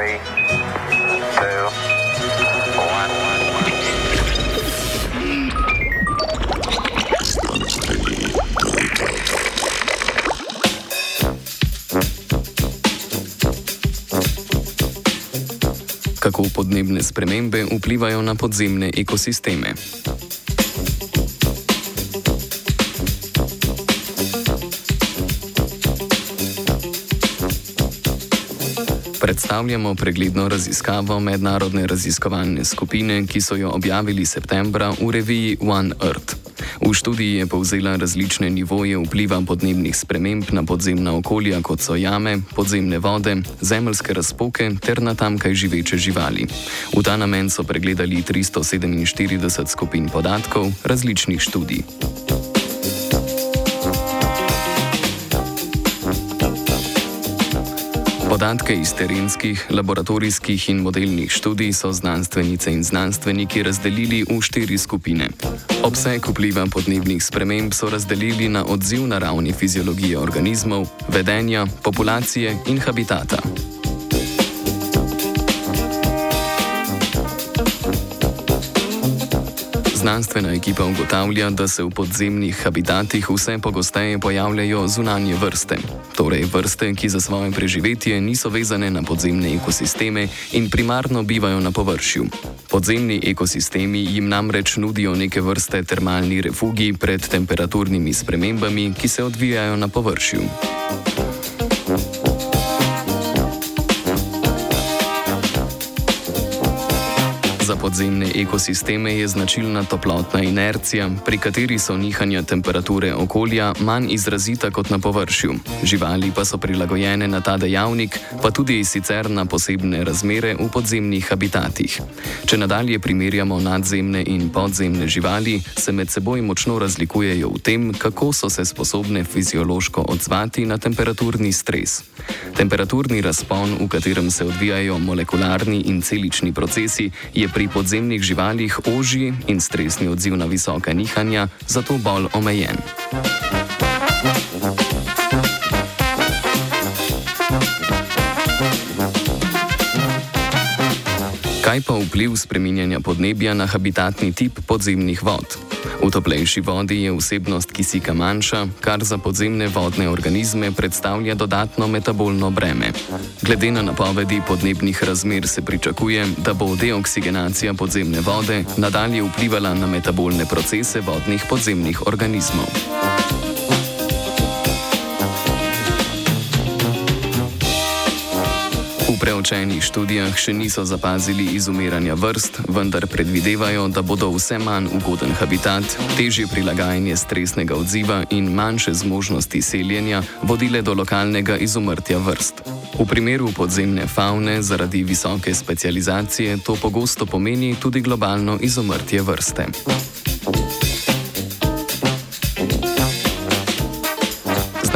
Three, two, one. Kako podnebne spremembe vplivajo na podzemne ekosisteme? Predstavljamo pregledno raziskavo mednarodne raziskovalne skupine, ki so jo objavili septembra v reviji One Earth. V študiji je povzela različne nivoje vpliva podnebnih sprememb na podzemna okolja, kot so jame, podzemne vode, zemljske razpoke ter na tamkaj živeče živali. V ta namen so pregledali 347 skupin podatkov različnih študij. Podatke iz terenskih, laboratorijskih in modelnih študij so znanstvenice in znanstveniki razdelili v štiri skupine. Obseg vpliva podnebnih sprememb so razdelili na odziv na ravni fiziologije organizmov, vedenja, populacije in habitata. Znanstvena ekipa ugotavlja, da se v podzemnih habitatih vse pogosteje pojavljajo zunanje vrste, torej vrste, ki za svoje preživetje niso vezane na podzemne ekosisteme in primarno bivajo na površju. Podzemni ekosistemi jim namreč nudijo neke vrste termalni refugi pred temperaturnimi spremembami, ki se odvijajo na površju. Za podzemne ekosisteme je značilna toplotna inercija, pri kateri so nihanja temperature okolja manj izrazita kot na površju. Živali pa so prilagojene na ta dejavnik, pa tudi sicer na posebne razmere v podzemnih habitatih. Če nadalje primerjamo nadzemne in podzemne živali, se med seboj močno razlikujejo v tem, kako so se sposobne fiziološko odzvati na temperaturni stres. Temperaturni razpon, v katerem se odvijajo molekularni in celični procesi, je pri podzemnih živalih ožji in stresni odziv na visoka nihanja, zato bolj omejen. Kaj pa vpliv spreminjanja podnebja na habitatni tip podzemnih vod? V toplejši vodi je vsebnost kisika manjša, kar za podzemne vodne organizme predstavlja dodatno metabolno breme. Glede na napovedi podnebnih razmer se pričakuje, da bo deoksigenacija podzemne vode nadalje vplivala na metabolne procese vodnih podzemnih organizmov. Preučenih študijah še niso zapazili izumiranja vrst, vendar predvidevajo, da bodo vse manj ugoden habitat, težje prilagajanje stresnega odziva in manjše zmožnosti seljenja vodile do lokalnega izumrtja vrst. V primeru podzemne faune zaradi visoke specializacije to pogosto pomeni tudi globalno izumrtje vrste.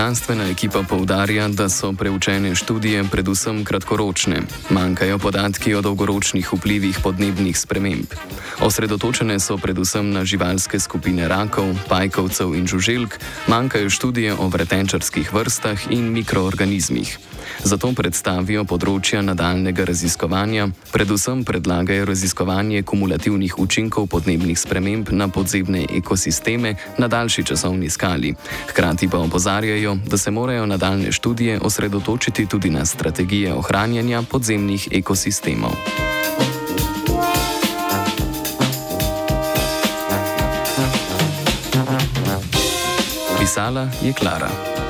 Znanstvena ekipa poudarja, da so preučene študije predvsem kratkoročne, manjkajo podatki o dolgoročnih vplivih podnebnih sprememb. Osredotočene so predvsem na živalske skupine rakov, pajkovcev in žuželk, manjkajo študije o vretenčarskih vrstah in mikroorganizmih. Zato predstavijo področja nadaljnega raziskovanja, predvsem predlagajo raziskovanje kumulativnih učinkov podnebnih sprememb na podzemne ekosisteme na daljši časovni skali. Hkrati pa opozarjajo, da se morajo nadaljne študije osredotočiti tudi na strategije ohranjanja podzemnih ekosistemov. Pisala je Klara.